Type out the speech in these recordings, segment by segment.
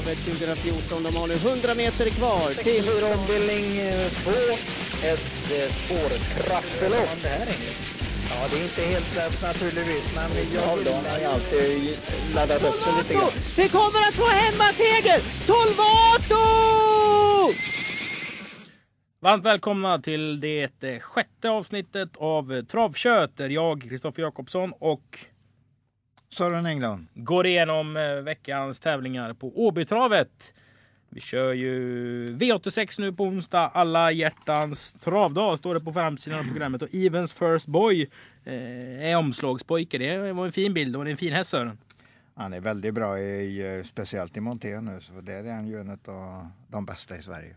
Travet 2014. De har nu 100 meter kvar till... 64 ombildning 2. Ett eh, spårtrappelopp. Ja, det är inte helt lätt naturligtvis, men jag har ju alltid laddat upp sig lite grann. Vi kommer att få hemmaseger! Solvato! Varmt välkomna till det eh, sjätte avsnittet av Travkött där jag, Kristoffer Jakobsson och Sören Englund. går igenom eh, veckans tävlingar på Åbytravet. Vi kör ju V86 nu på onsdag. Alla hjärtans travdag står det på framsidan av programmet. Och Evens First Boy eh, är omslagspojke. Det var en fin bild och det är en fin häst Sören. Han är väldigt bra, i, eh, speciellt i monté nu, så där är han ju en av de bästa i Sverige.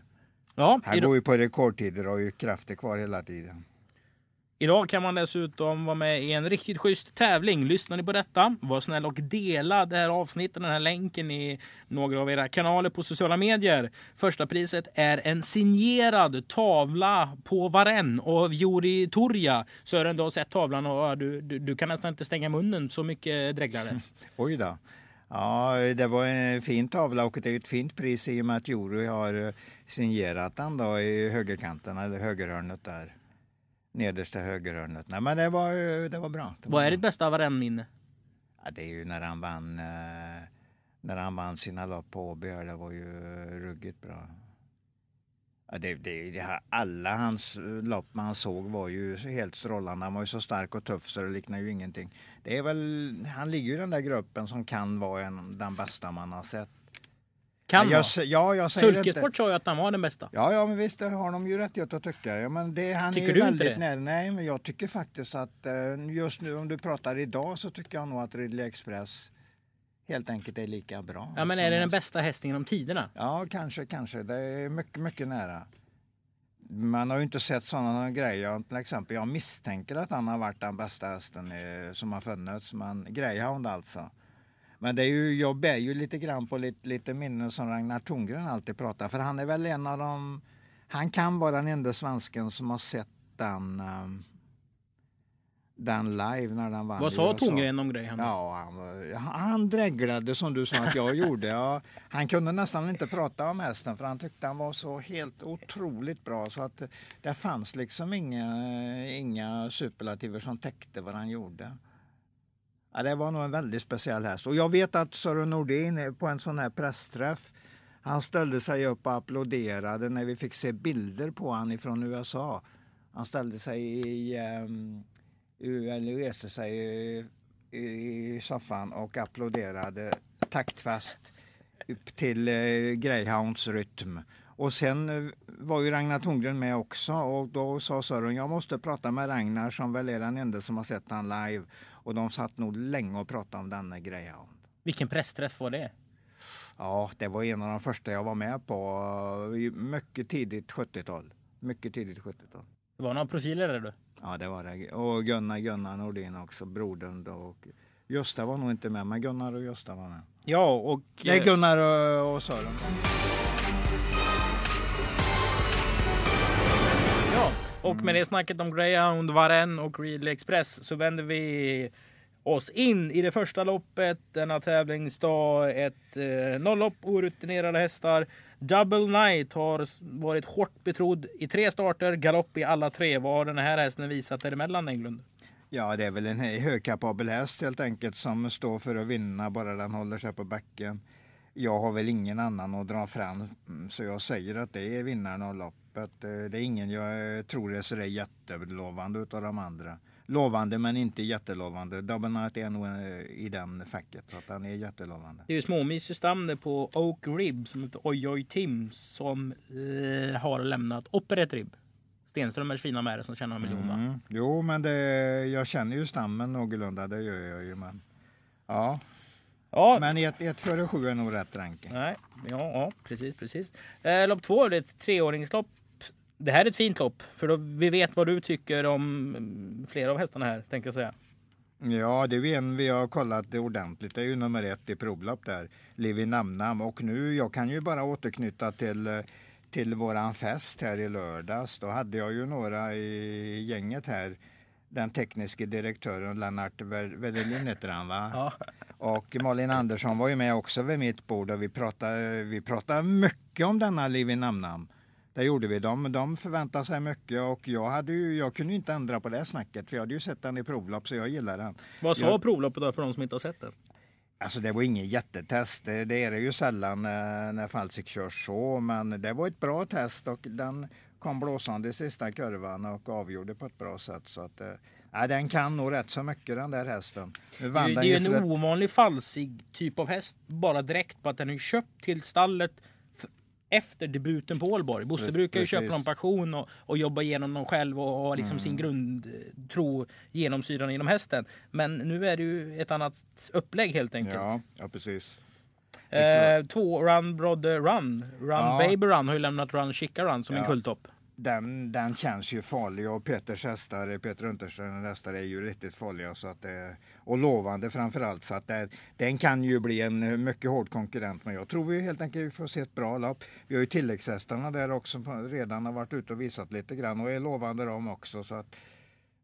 Ja, Han går ju på rekordtider och har ju krafter kvar hela tiden idag kan man dessutom vara med i en riktigt schysst tävling. Lyssnar ni på detta? Var snäll och dela det här avsnittet, den här länken i några av era kanaler på sociala medier. Första priset är en signerad tavla på Varenn av Juri Torja. Sören, du har sett tavlan och du, du, du kan nästan inte stänga munnen så mycket dreglar det. Oj då. Ja, det var en fin tavla och det är ett fint pris i och med att Juri har eh, signerat den då i högerkanten eller högerhörnet där. Nedersta högerhörnet. Nej men det var, det var bra. Det var Vad är bra. ditt bästa Varen-minne? Ja, det är ju när han vann, eh, när han vann sina lopp på Åby. här, Det var ju ruggigt bra. Ja, det, det, det, här- alla hans eh, lopp man såg var ju helt strålande. Han var ju så stark och tuff så det liknar ju ingenting. Det är väl, han ligger ju i den där gruppen som kan vara en, den bästa man har sett. Kan jag, vara. Ja, jag säger inte. Sulkesport sa ju att han var den bästa. Ja, ja, men visst det har de ju rättighet att tycka. Ja, men det, han Tycker är du inte väldigt det? nära. Nej, men jag tycker faktiskt att eh, just nu om du pratar idag så tycker jag nog att Ridley Express helt enkelt är lika bra. Ja, men är det den bästa hästen genom tiderna? Ja, kanske, kanske. Det är mycket, mycket nära. Man har ju inte sett sådana grejer. Till exempel, jag misstänker att han har varit den bästa hästen eh, som har funnits. Men Greyhound alltså. Men det är ju, jag bär ju lite grann på lite, lite minnen som Ragnar Thorngren alltid pratar. För han är väl en av de... Han kan vara den enda svensken som har sett den, um, den live när den vann Vad sa USA. Tongren om Greyhound? Ja, han, han dreglade som du sa att jag gjorde. Ja, han kunde nästan inte prata om hästen för han tyckte han var så helt otroligt bra så att det fanns liksom inga, inga superlativer som täckte vad han gjorde. Ja, det var nog en väldigt speciell häst. Och jag vet att Sören Nordin på en sån här pressträff han ställde sig upp och applåderade när vi fick se bilder på han ifrån USA. Han ställde sig i, um, eller reste sig i, i soffan och applåderade taktfast upp till uh, Greyhounds rytm. Och sen eh, var ju Ragnar Thorngren med också och då sa Sören, jag måste prata med Ragnar som väl är den enda som har sett han live. Och de satt nog länge och pratade om denna Greyhound. Vilken pressträff var det? Ja, det var en av de första jag var med på. eh, Mycket tidigt 70-tal. Mycket tidigt 70-tal. Det var några profiler där du? Ja, det var det. Och Gunnar, Gunnar Nordin också, brodern. Då. Och Gösta var nog inte med, men Gunnar och Gösta var med. Ja, och... Nej, eh, Gunnar och, och Sören. Och med det snacket om Greyhound, Varen och Ridley Express så vänder vi oss in i det första loppet. Denna tävlingsdag. Ett eh, nollopp, orutinerade hästar. Double Night har varit hårt betrodd i tre starter, galopp i alla tre. Vad har den här hästen visat däremellan Englund? Ja, det är väl en högkapabel häst helt enkelt som står för att vinna bara den håller sig på backen. Jag har väl ingen annan att dra fram så jag säger att det är vinnaren av loppet. Eh, Det är ingen jag eh, tror är så där jättelovande utav de andra. Lovande men inte jättelovande. Double Night är nog eh, i den facket så att han är jättelovande. Det är ju småmysig stamne på Oak Rib som heter Oj Oj Tim som har lämnat Operett Rib. Stenströmers fina märre som tjänar en miljon va? Mm. Jo, men det, jag känner ju stammen någorlunda, det gör jag ju. Men, ja. Ja, men ett, ett före sju är nog rätt ranking. Nej, ja, ja precis, precis. Eh, lopp två, det är ett treåringslopp. Det här är ett fint lopp, för då vi vet vad du tycker om mm, flera av hästarna här, tänker jag säga. Ja, det är en vi har kollat det ordentligt. Det är ju nummer ett i provlopp där, Livi Namnam. Och nu, jag kan ju bara återknyta till, till våran fest här i lördags. Då hade jag ju några i gänget här den tekniske direktören Lennart Wedelin heter han va? Ja. Och Malin Andersson var ju med också vid mitt bord och vi pratade, vi pratade mycket om denna Livi Namnam. Det gjorde vi. De, de förväntade sig mycket och jag, hade ju, jag kunde inte ändra på det snacket för jag hade ju sett den i provlopp så jag gillar den. Vad sa Jag- provloppet då för de som inte har sett det? Alltså det var ingen jättetest. Det, det är det ju sällan när, när Falsik körs så. Men det var ett bra test och den kom blåsande i sista kurvan och avgjorde på ett bra sätt. Så att, eh, nej, den kan nog rätt så mycket den där hästen. Det är ju- en ovanlig falsig typ av häst bara direkt på att den är köpt till stallet efter debuten på Ålborg. Bosse brukar ju precis. köpa på auktion och, och jobba igenom dem själv och ha liksom Mm. sin grundtro genomsyrad inom hästen. Men nu är det ju ett annat upplägg helt enkelt. Ja, ja, precis. Eh, två Run Brother Run. Run Ja. Baby Run har ju lämnat Run Chica Run som en Ja. Den, den känns ju farlig och Peters hästar, Peter Unterströms hästar är ju riktigt farliga så att det, och lovande framförallt. Så att det, den kan ju bli en eh, mycket hård konkurrent. Men jag tror vi helt enkelt får se ett bra lopp. Vi har ju tilläggshästarna där också som redan har varit ute och visat lite grann och är lovande de också. Så att,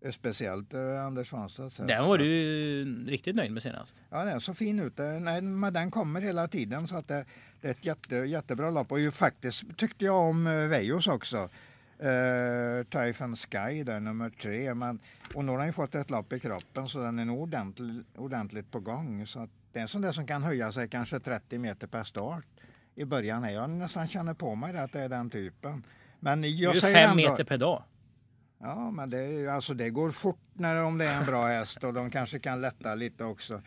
eh, speciellt eh, Anders Svanstedts häst. Den var du riktigt nöjd med senast. Ja, den såg fin ut. Nej, men den kommer hela tiden så att det, det är ett jätte, jättebra lopp. Och ju faktiskt tyckte jag om Vejos också. Uh, Typhon Sky där, nummer tre. Men, och nu har han ju fått ett lopp i kroppen så den är nog ordentligt, ordentligt på gång. Så att det är en sån där som kan höja sig kanske 30 meter per start i början. Här. Jag nästan känner på mig det, att det är den typen. Men Det jag är ju säger fem ändå, meter per dag. Ja, men det, är alltså det går fort när, om det är en bra häst och de kanske kan lätta lite också.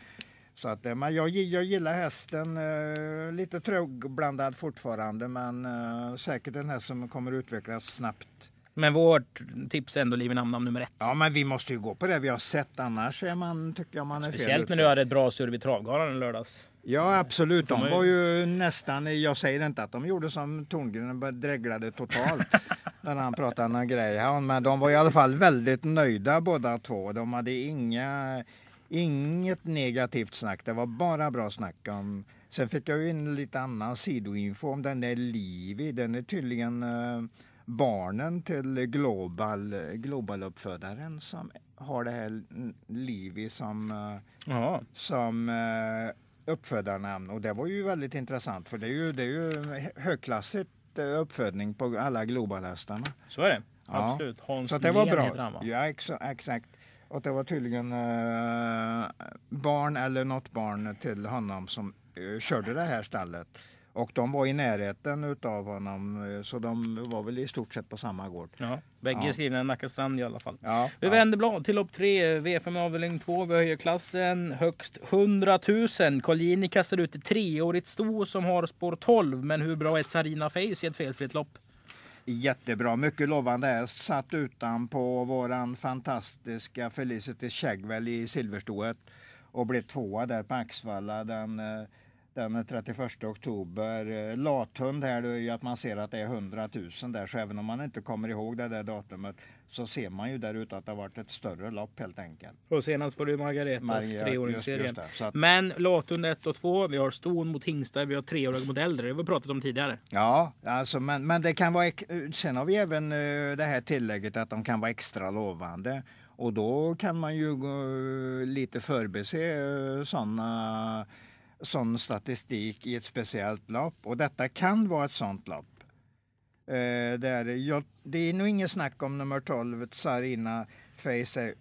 Så att, eh, men jag, jag gillar hästen, eh, lite trögblandad fortfarande men eh, säkert en häst som kommer utvecklas snabbt. Men vårt tips är ändå Liv i namn nummer ett. Ja, men vi måste ju gå på det vi har sett annars är man, tycker jag man är fel Speciellt när ute. du hade ett bra surr vid Travgalan i lördags. Ja, absolut. De var ju- nästan, jag säger inte att de gjorde som Torngren och dreglade totalt när han pratade om Greyhound, men de var i alla fall väldigt nöjda båda två. De hade inga, inget negativt snack, det var bara bra snack om Sen fick jag ju in lite annan sidoinfo om den där Livi. Den är tydligen eh, barnen till Global, Global-uppfödaren som har det här Livi som eh, Ja, som eh, uppfödarnamn och det var ju väldigt intressant för det är ju, det är ju högklassigt uppfödning på alla globalhästarna. så är det. Ja. Absolut. Hans Så det var heter bra. han, va? Ja, exa, exakt. Och det var tydligen eh, barn eller något barn till honom som eh, körde det här stallet. Och de var i närheten utav honom eh, så de var väl i stort sett på samma gård. Ja, bägge Ja. är skrivna i Nacka strand i alla fall. Ja, Vi ja. vänder blad till lopp 3, V5 avdelning 2. Vi höjer klassen högst 100 000. Collini kastar ut ett treårigt sto som har spår 12. Men hur bra är ett Sarina Face i ett felfritt lopp? Jättebra, mycket lovande häst. Satt utan på våran fantastiska Felicity Shagwell i silverstoet och blev tvåa där på Axvalla den, eh, den 31 oktober. Eh, Lathund här då är ju att man ser att det är 100 000 där så även om man inte kommer ihåg det där datumet så ser man ju där ute att det har varit ett större lopp helt enkelt. Och senast var det Margaretas Marga- just- treåringsserie. Men Latund 1 och 2. Vi har ston mot hingstar. Vi har treåriga mot äldre. Det har vi pratat om tidigare. Ja, alltså, men, men det kan vara... ex- Sen har vi även eh, det här tillägget att de kan vara extra lovande. Och då kan man ju gå- lite förbise sådana sån statistik i ett speciellt lopp. Och detta kan vara ett sådant lopp. Eh, där jag, det är nog inget snack om nummer 12, Sarina Face är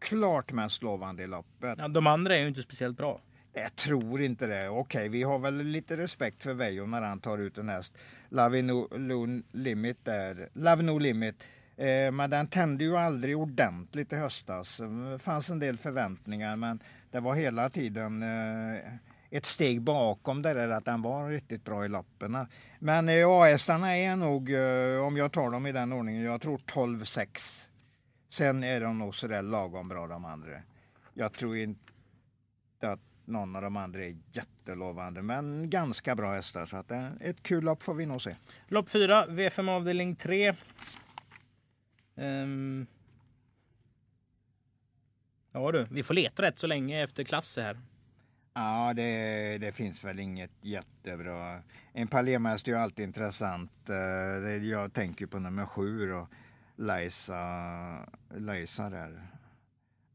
klart mest lovande i loppet. Ja, de andra är ju inte speciellt bra. Jag tror inte det. Okej, vi har väl lite respekt för Veijo när han tar ut en häst. Love no, no limit där. Love no limit. Eh, men den tände ju aldrig ordentligt i höstas. Det fanns en del förväntningar men det var hela tiden eh, ett steg bakom det där att den var riktigt bra i loppen. Men eh, A-hästarna är nog, eh, om jag tar dem i den ordningen, jag tror 12-6. Sen är de nog sådär lagom bra de andra. Jag tror inte att någon av de andra är jättelovande, men ganska bra hästar. Så att det är ett kul lopp får vi nog se. Lopp 4, V5 avdelning 3. Um... Ehm. Ja du, vi får leta rätt så länge efter klasser här. Ja, det, det finns väl inget jättebra. En Palema-häst är ju alltid intressant. Eh, Jag tänker på nummer sju och Leisa, Leisa där.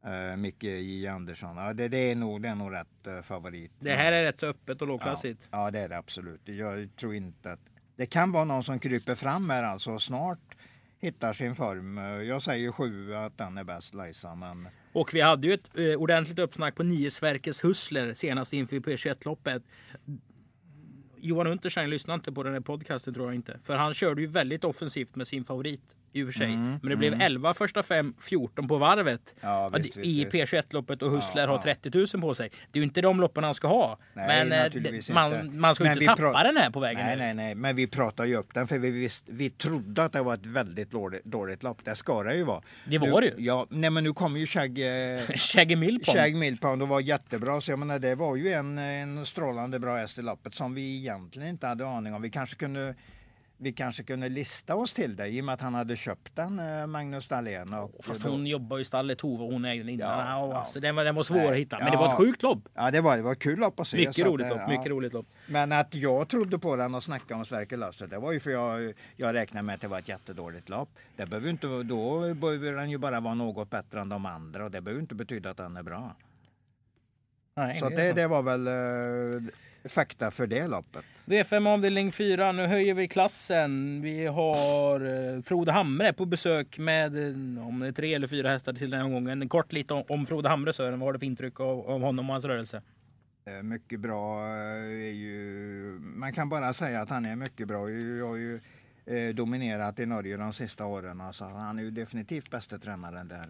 Uh, Micke J Andersson. Ja, det, det, är nog, det är nog rätt uh, favorit. Det här är rätt så öppet och lågklassigt. Ja, ja, det är det absolut. Jag tror inte att... Det kan vara någon som kryper fram här alltså snart hittar sin form. Jag säger sju att den är bäst Leisa, men... Och vi hade ju ett eh, ordentligt uppsnack på nio Sverkes Hustler senast inför P21-loppet. Johan Unterstein lyssnade inte på den här podcasten tror jag inte. För han körde ju väldigt offensivt med sin favorit i och för sig. Mm, men det blev 11 mm. första fem, 14 på varvet. Ja, visst, I P21-loppet och Hustler ja, har 30 000 på sig. Det är ju inte de loppen han ska ha. Nej, men eh, man, man ska ju inte tappa den här på vägen. Nej, nej, nej. Men vi pratar ju upp den för vi, visst, vi trodde att det var ett väldigt dåligt, dåligt lopp. Det ska det ju vara. Det var det ju. Ja, nej men nu kommer ju Shag... Shaggy Millpond. Shag Millpond och var jättebra. Så jag menar det var ju en, en strålande bra häst i loppet som vi egentligen inte hade aning om. Vi kanske kunde vi kanske kunde lista oss till det i och med att han hade köpt den, eh, Magnus Dahlén. Och Fast hon jobbar ju i stallet Tove, hon ägde den innan. Ja, ja. Alltså, den, var, den var svår Nej, att hitta, men ja, det var ett sjukt lopp. Ja, det var, det var kul lopp att se. Mycket roligt att, lopp, mycket roligt lopp. Men att jag trodde på den och snackade om Sverker Löfstedt, det var ju för jag, jag räknade med att det var ett jättedåligt lopp. Det behöver inte, då behöver den ju bara vara något bättre än de andra och det behöver inte betyda att den är bra. Nej, så det, det, var väl uh, fakta för det loppet. V5 avdelning 4, nu höjer vi klassen. Vi har eh, Frode Hamre på besök med eh, om det är tre eller fyra hästar till den här gången. Kort lite om, om Frode Hamre Sören, vad har du för intryck av, av honom och hans rörelse? Mycket bra är ju, man kan bara säga att han är mycket bra. Jag har ju eh, dominerat i Norge de sista åren. Alltså, han är ju definitivt bästa tränaren där.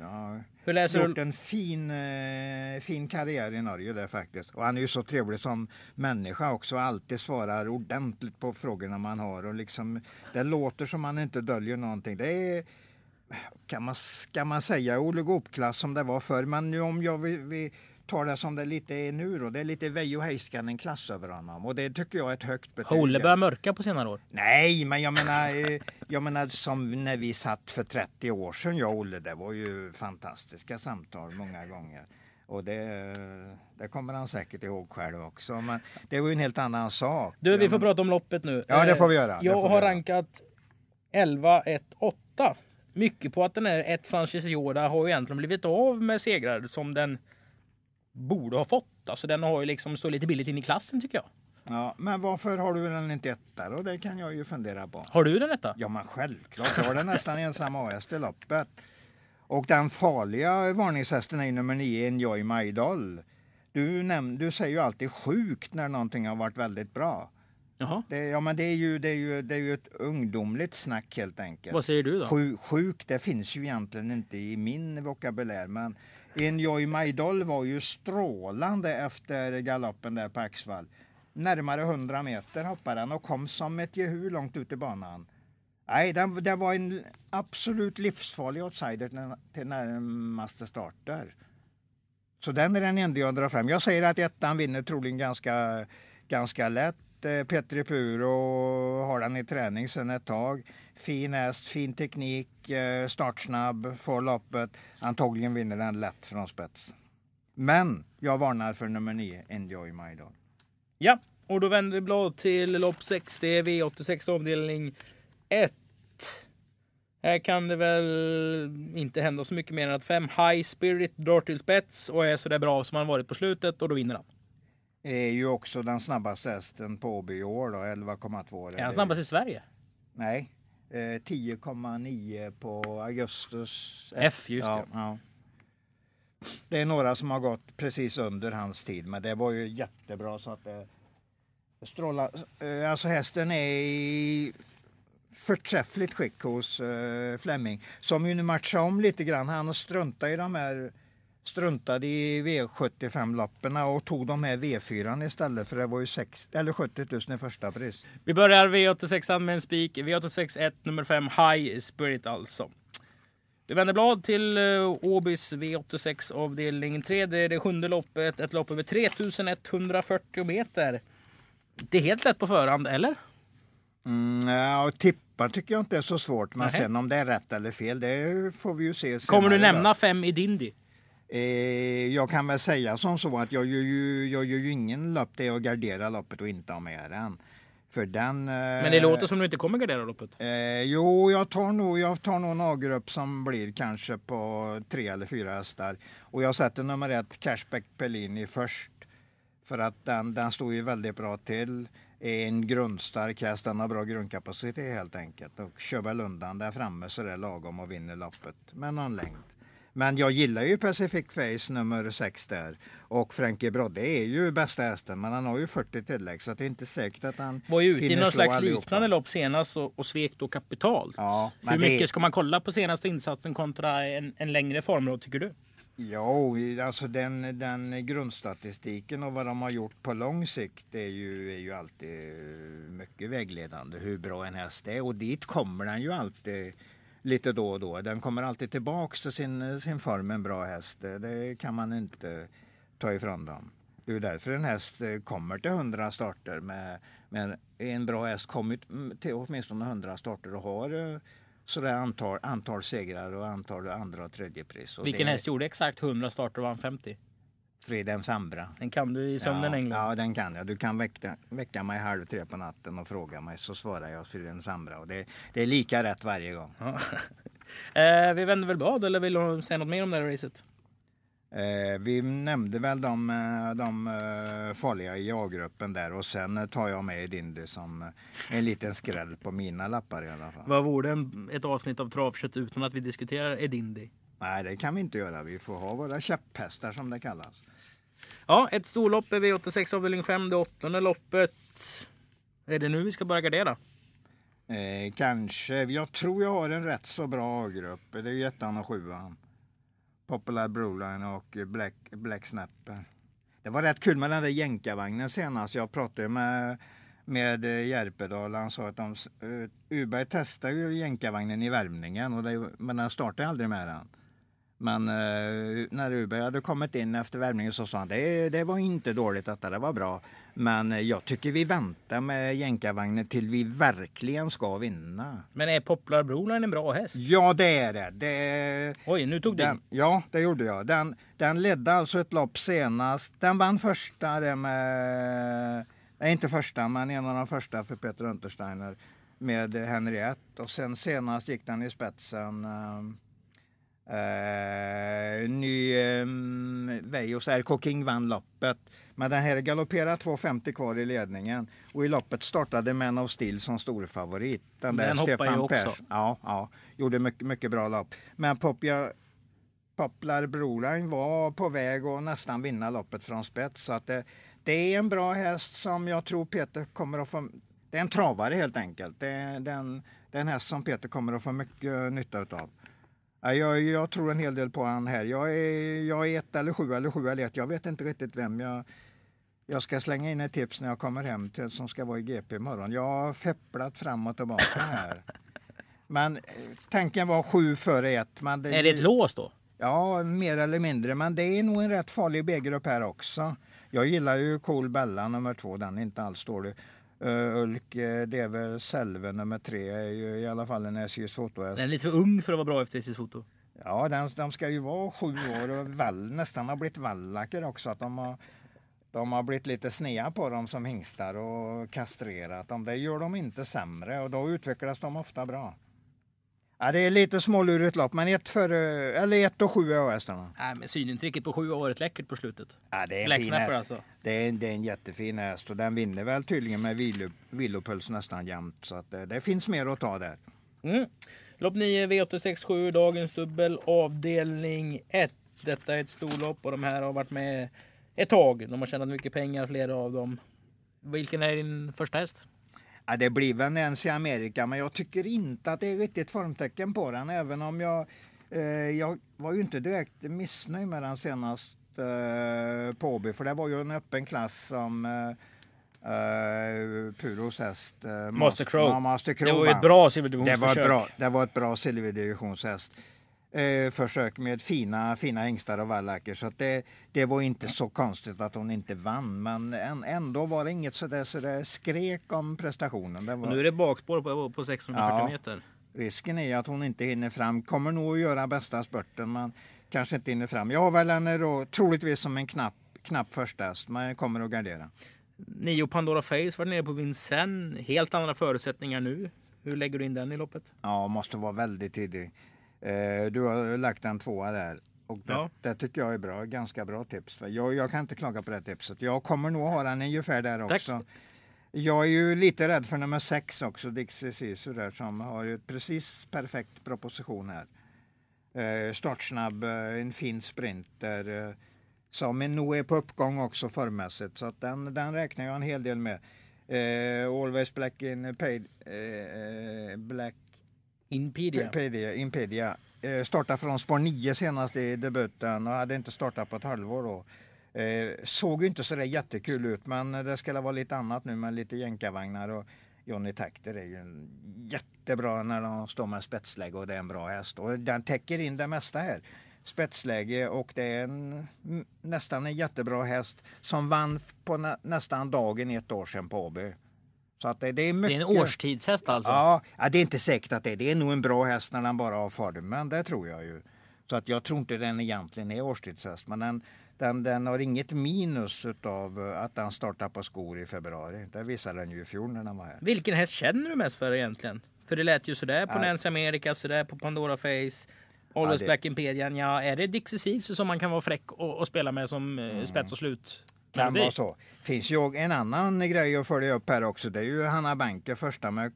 Hur läser gjort du? en fin, eh, fin karriär i Norge där faktiskt. Och han är ju så trevlig som människa också. Alltid svarar ordentligt på frågorna man har. Och liksom, det låter som han inte döljer någonting. Det är, kan man, ska man säga oligopklass som det var förr. Men nu om jag vill, vill tar det som det lite är nu då. Det är lite Veijo Heiskanen klass över honom och det tycker jag är ett högt betyg. Olle börjar mörka på senare år. Nej, men jag menar, eh, jag menar som när vi satt för 30 år sedan jag och Olle. Det var ju fantastiska samtal många gånger. Och det, det kommer han säkert ihåg själv också. Men det var ju en helt annan sak. Du, vi får prata om loppet nu. Ja, det får vi göra. Jag har rankat 11, 1, 8. Mycket på att den här ett Yoda har ju egentligen blivit av med segrar som den borde ha fått. Alltså den har ju liksom stått lite billigt in i klassen tycker jag. Ja, men varför har du den inte etta då? Det kan jag ju fundera på. Har du den etta? Ja, men självklart. Jag har den nästan ensam häst i loppet. Och den farliga varningshästen är nummer nio, Enjoy My Doll. Du, näm- du säger ju alltid sjukt när någonting har varit väldigt bra. Jaha. Det, ja, men det är, ju, det, är ju, det är ju ett ungdomligt snack helt enkelt. Vad säger du då? Sjuk, sjuk det finns ju egentligen inte i min vokabulär. Men Enjoy My var ju strålande efter galoppen där på Axvall. Närmare 100 meter hoppade den och kom som ett jehu långt ut i banan. Nej, den, det var en absolut livsfarlig outsider till närmaste starter. Så den är den enda jag drar fram. Jag säger att ettan vinner troligen ganska, ganska lätt. Eh, Petri Puro har den i träning sedan ett tag. Fin häst, fin teknik, eh, startsnabb, får loppet. Antagligen vinner den lätt från spets. Men jag varnar för nummer 9, Enjoy My Dog. Ja, och då vänder vi blad till lopp 6. Det är V86 avdelning 1. Här kan det väl inte hända så mycket mer än att 5 High Spirit drar till spets och är så där bra som han varit på slutet och då vinner han är ju också den snabbaste hästen på Åby i år då, 11,2. Är han snabbast i Sverige? Nej, eh, 10,9 på Augustus F. F just ja, ja. Det är några som har gått precis under hans tid, men det var ju jättebra så att det strålar. Eh, alltså hästen är i förträffligt skick hos uh, Fleming som ju nu matchar om lite grann. Han struntar i de här struntade i V75-loppen och tog de här V4 istället för det var ju 6, eller 70 000 i första pris. Vi börjar V86 med en spik. V86 1 nummer 5 High Spirit alltså. Vi vänder blad till uh, Åbys V86 avdelning 3. Det är det sjunde loppet. Ett lopp över 3140 meter. Det är helt lätt på förhand, eller? Mm, ja, och tippar tycker jag inte är så svårt. Men Nähe. sen om det är rätt eller fel, det får vi ju se Kommer du nämna fem i Dindy? Eh, jag kan väl säga som så att jag gör ju, jag gör ju ingen lopp där jag garderar loppet och inte har med den. För den... Men det låter som du inte kommer gardera loppet. Eh, jo, jag tar nog, jag tar nog en A-grupp som blir kanske på tre eller fyra hästar. Och jag sätter nummer ett, Cashback Pellini, först. För att den, den står ju väldigt bra till. Är en grundstark häst, den har bra grundkapacitet helt enkelt. Och kör väl undan där framme så det är lagom och vinner loppet med någon längd. Men jag gillar ju Pacific Face nummer 6 där. Och Frankie Brodde är ju bästa hästen, men han har ju 40 tillägg så det är inte säkert att han Var ju ute i någon slags allihopa. liknande lopp senast och, och svek då kapitalt. Ja, Hur mycket ska man kolla på senaste insatsen kontra en, en längre formråd tycker du? Ja, alltså den, den grundstatistiken och vad de har gjort på lång sikt är ju, är ju alltid mycket vägledande. Hur bra en häst är och dit kommer den ju alltid lite då och då. Den kommer alltid tillbaks till sin, sin form, en bra häst. Det, kan man inte ta ifrån dem. Det är därför en häst eh, kommer till 100 starter. Med, med en bra häst kommit till åtminstone 100 starter och har eh, sådär antal, antal segrar och antal andra och tredje pris. Och Vilken det- häst gjorde exakt 100 starter och vann 50? Fridhems Ambra. Den kan du i sömnen ja, England. Ja, den kan jag. Du kan väcka, väcka mig halv tre på natten och fråga mig så svarar jag Fridhems Ambra. Och det, det är lika rätt varje gång. Eh, vi vänder väl blad eller vill du säga något mer om det här racet? Eh, vi nämnde väl de, eh, de eh, farliga i A-gruppen där och sen eh, tar jag med Dindy som en liten skräll på mina lappar i alla fall. Vad vore en, ett avsnitt av Travkött utan att vi diskuterar Edindi? Nej, det kan vi inte göra. Vi får ha våra käpphästar som det kallas. Ja, ett storlopp är V86 avdelning 5, det åttonde loppet. Är det nu vi ska börja gardera? Eh, kanske. Jag tror jag har en rätt så bra A-grupp. Det är ju ettan och sjuan. Popular Broline och Black, Black Snapper. Det var rätt kul med den där jänkarvagnen senast. Jag pratade med, med eh, Järpedal. Han sa att de, uh, eh, Uberg testade ju jänkarvagnen i värmningen. Och det, men den startade aldrig med den. Men eh, när Uberg hade kommit in efter värmningen så sa han det, det var inte dåligt detta, det var bra. Men eh, jag tycker vi väntar med jänkarvagnen till vi verkligen ska vinna. Men är Poplar Broline en bra häst? Ja, det är det. det Oj, nu tog den, det. ja, det gjorde jag. Den, den ledde alltså ett lopp senast. Den vann första det med, nej inte första, men en av de första för Peter Untersteiner med Henriette. Och sen senast gick den i spetsen. Ehm, Eh, ny eh, Vejos RK King vann loppet. Men den här galopperar 2.50 kvar i ledningen. Och i loppet startade Man of Steel som stor favorit. Den, Den hoppar ju också. Persson. Ja, ja, gjorde mycket, mycket bra lopp. Men Popia, Poplar Broline var på väg att nästan vinna loppet från spets. Så att det, det är en bra häst som jag tror Peter kommer att få... Det är en travare helt enkelt. Det är, den, det är en häst som Peter kommer att få mycket nytta utav. Ja, Jag, jag tror en hel del på han här. Jag är, jag är ett eller sju eller sju eller ett. Jag vet inte riktigt vem jag... Jag ska slänga in ett tips när jag kommer hem till som ska vara i GP imorgon. Jag har fepplat fram och tillbaka här. Men eh, tanken var sju före ett. Men Är det ett lås då? Ja, mer eller mindre. Men det är nog en rätt farlig B-grupp här också. Jag gillar ju Cool Bella nummer två. Den är inte alls dålig. Uh, Ulk uh, Deve Selve nummer tre är ju i alla fall en SJs fotohäst. Den är lite för ung för att vara bra efter sitt foto. Ja, den, de ska ju vara sju år och vall, nästan har blivit vallacker också. Att de, har, de har blivit lite snea på dem som hingstar och kastrerat dem. Det gör de inte sämre och då utvecklas de ofta bra. Ja, det är lite smålurigt lopp, men ett, för, eller ett och sju är hästarna. Nej, men synintrycket på sju har varit läckert på slutet. Ja, det är en fin alltså. Det är, det är en jättefin häst och den vinner väl tydligen med vilo, vilopuls nästan jämt. Så att det, det finns mer att ta där. Mm. Lopp 9, V867, dagens dubbel, avdelning 1. Detta är ett storlopp och de här har varit med ett tag. De har tjänat mycket pengar, flera av dem. Vilken är din första häst? Ja, det blir väl Nancy America, men jag tycker inte att det är riktigt formtecken på den. Även om jag, eh, jag var ju inte direkt missnöjd med den senast eh, på Åby. För det var ju en öppen klass som eh, eh, Puros häst. Eh, Master Crow. Ja, Master Crow Det var ju ett bra det var, bra, det var ett bra silverdivisionshäst. Eh, försök med fina, fina hingstar och vallacker. Så det, det var inte så konstigt att hon inte vann. Men än, ändå var det inget sådär, sådär skrek om prestationen. Var, nu är det bakspår på, på 640 Ja. meter. Risken är att hon inte hinner fram. Kommer nog att göra bästa spurten men kanske inte hinner fram. Jag har väl henne då troligtvis som en knapp, knapp första häst, men jag kommer att gardera. Nio Pandora Face var nere på Vincennes. Helt andra förutsättningar nu. Hur lägger du in den i loppet? Ja, måste vara väldigt tidig. Eh, du har lagt en tvåa där. Och det, Ja. det tycker jag är bra. Ganska bra tips. Jag, jag kan inte klaga på det tipset. Jag kommer nog ha den ungefär där Tack. också. Jag är ju lite rädd för nummer sex också, Dixie Sisu där som har ju precis perfekt proposition här. Eh, startsnabb, eh, en fin sprinter eh, som är nog är på uppgång också formmässigt så att den, den räknar jag en hel del med. Eh, Always Black in paid, eh, Black Inpedia. Impedia, Impedia. Eh, startade från spår 9 senast i debuten och hade inte startat på ett halvår då. Eh, såg inte så där jättekul ut men det skulle vara lite annat nu med lite jänkarvagnar och Johnny Takter är ju jättebra när de står med spetsläge och det är en bra häst. Och den täcker in det mesta här. Spetsläge och det är en, nästan en jättebra häst som vann på nä, nästan dagen ett år sedan på Åby. Så att det, det är Det mycket. är en årstidshäst alltså. Ja, ja, det är inte säkert att det är. Det är nog en bra häst när den bara har formen. Det tror jag ju. Så att jag tror inte den egentligen är årstidshäst. Men den, den, den har inget minus av att den startar på skor i februari. Det visade den ju i fjol när den var här. Vilken häst känner du mest för egentligen? För det lät ju sådär på Ja. Nancy America, sådär på Pandora Face. Always det- Black Impedian. Ja, är det Dixie Sisu som man kan vara fräck och, och spela med som eh, spets och slut? Kan vara så. Finns ju en annan grej att följa upp här också. Det är ju Hanna Banker första med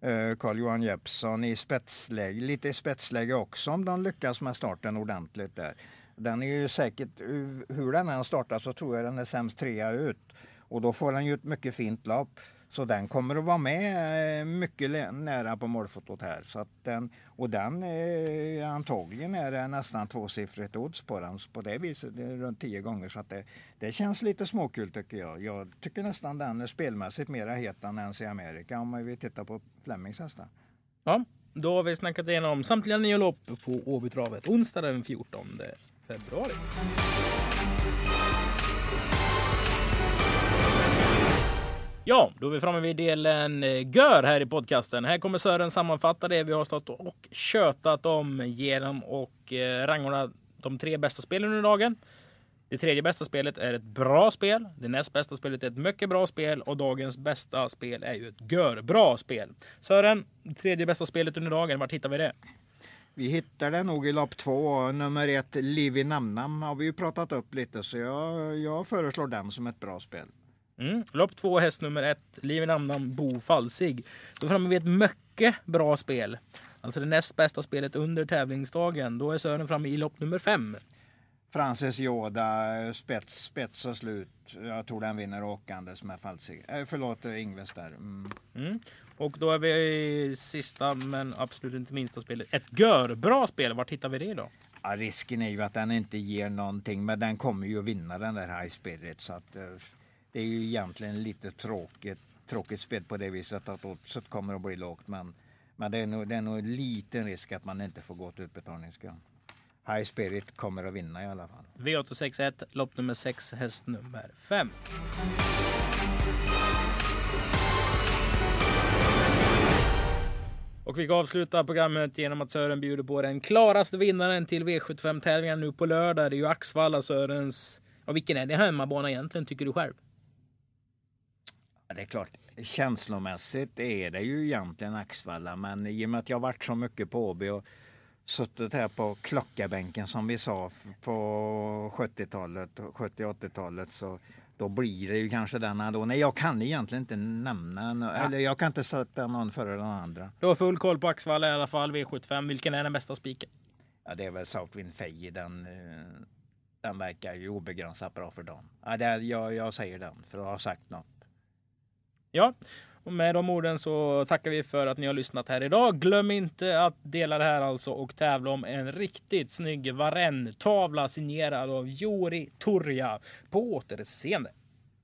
eh, Carl-Johan Jeppsson i spetsläge, lite i spetsläge också om de lyckas med starten ordentligt där. Den är ju säkert, hur hur den än startar så tror jag den är sämst trea ut. Och då får den ju ett mycket fint lopp. Så den kommer att vara med eh, mycket nära på målfotot här. Så att den, och den eh, antagligen är det nästan tvåsiffrigt odds på den. Så på det viset det är runt tio gånger. Så att det, det känns lite småkul tycker jag. Jag tycker nästan den är spelmässigt mera het än ens i Amerika om vi tittar på Flemings hästar. Ja, då har vi snackat igenom samtliga nio lopp på Åbytravet onsdag den 14 februari. Ja, då är vi framme vid delen eh, Gör här i podcasten. Här kommer Sören sammanfatta det vi har stått och tjötat om genom och eh, rangordna de tre bästa spelen under dagen. Det tredje bästa spelet är ett bra spel. Det näst bästa spelet är ett mycket bra spel och dagens bästa spel är ju ett görbra spel. Sören, det tredje bästa spelet under dagen, vart hittar vi det? Vi hittar det nog i lopp två. Nummer ett, Livi Namnam, har vi ju pratat upp lite så jag, jag föreslår den som ett bra spel. Mm. Lopp två, häst nummer ett, Liv namn Bo Falsig. Då framme vid ett mycket bra spel. Alltså det näst bästa spelet under tävlingsdagen. Då är Sören framme i lopp nummer fem. Frances Yoda, spets, spets och slut. Jag tror den vinner åkandes med Falsig. Eh, förlåt, eh, Ingves där. Mm. Mm. Och då är vi i sista men absolut inte minsta spelet. Ett görbra spel. Vart hittar vi det då? Ja, risken är ju att den inte ger någonting, men den kommer ju att vinna den där High Spirit. Så att, eh, det är ju egentligen lite tråkigt, tråkigt spel på det viset att oddset kommer att bli lågt. Men, men det, är nog, det är nog en liten risk att man inte får gå till utbetalningskön. High Spirit kommer att vinna i alla fall. V861, lopp nummer 6, häst nummer 5. Och vi ska avsluta programmet genom att Sören bjuder på den klaraste vinnaren till V75-tävlingen nu på lördag. Det är ju Axvalla, Sörens... Ja, vilken är det hemmabana egentligen, tycker du själv? Ja, det är klart, känslomässigt är det ju egentligen Axvalla, men i och med att jag varit så mycket på Åby och suttit här på klockarbänken som vi sa på 70-talet, 70-80-talet så då blir det ju kanske den ändå. Nej, jag kan egentligen inte nämna, en- eller jag kan inte sätta någon före den andra. Du har full koll på Axvalla i alla fall, V75. Vilken är den bästa spiken? Ja, det är väl Southwind Fay, den, eh, den verkar ju obegränsat bra för dem. Ja, det är, jag, jag säger den, för att ha sagt något. Ja, och med de orden så tackar vi för att ni har lyssnat här idag. Glöm inte att dela det här alltså och tävla om en riktigt snygg Varenne-tavla signerad av Jori Turja. På återseende!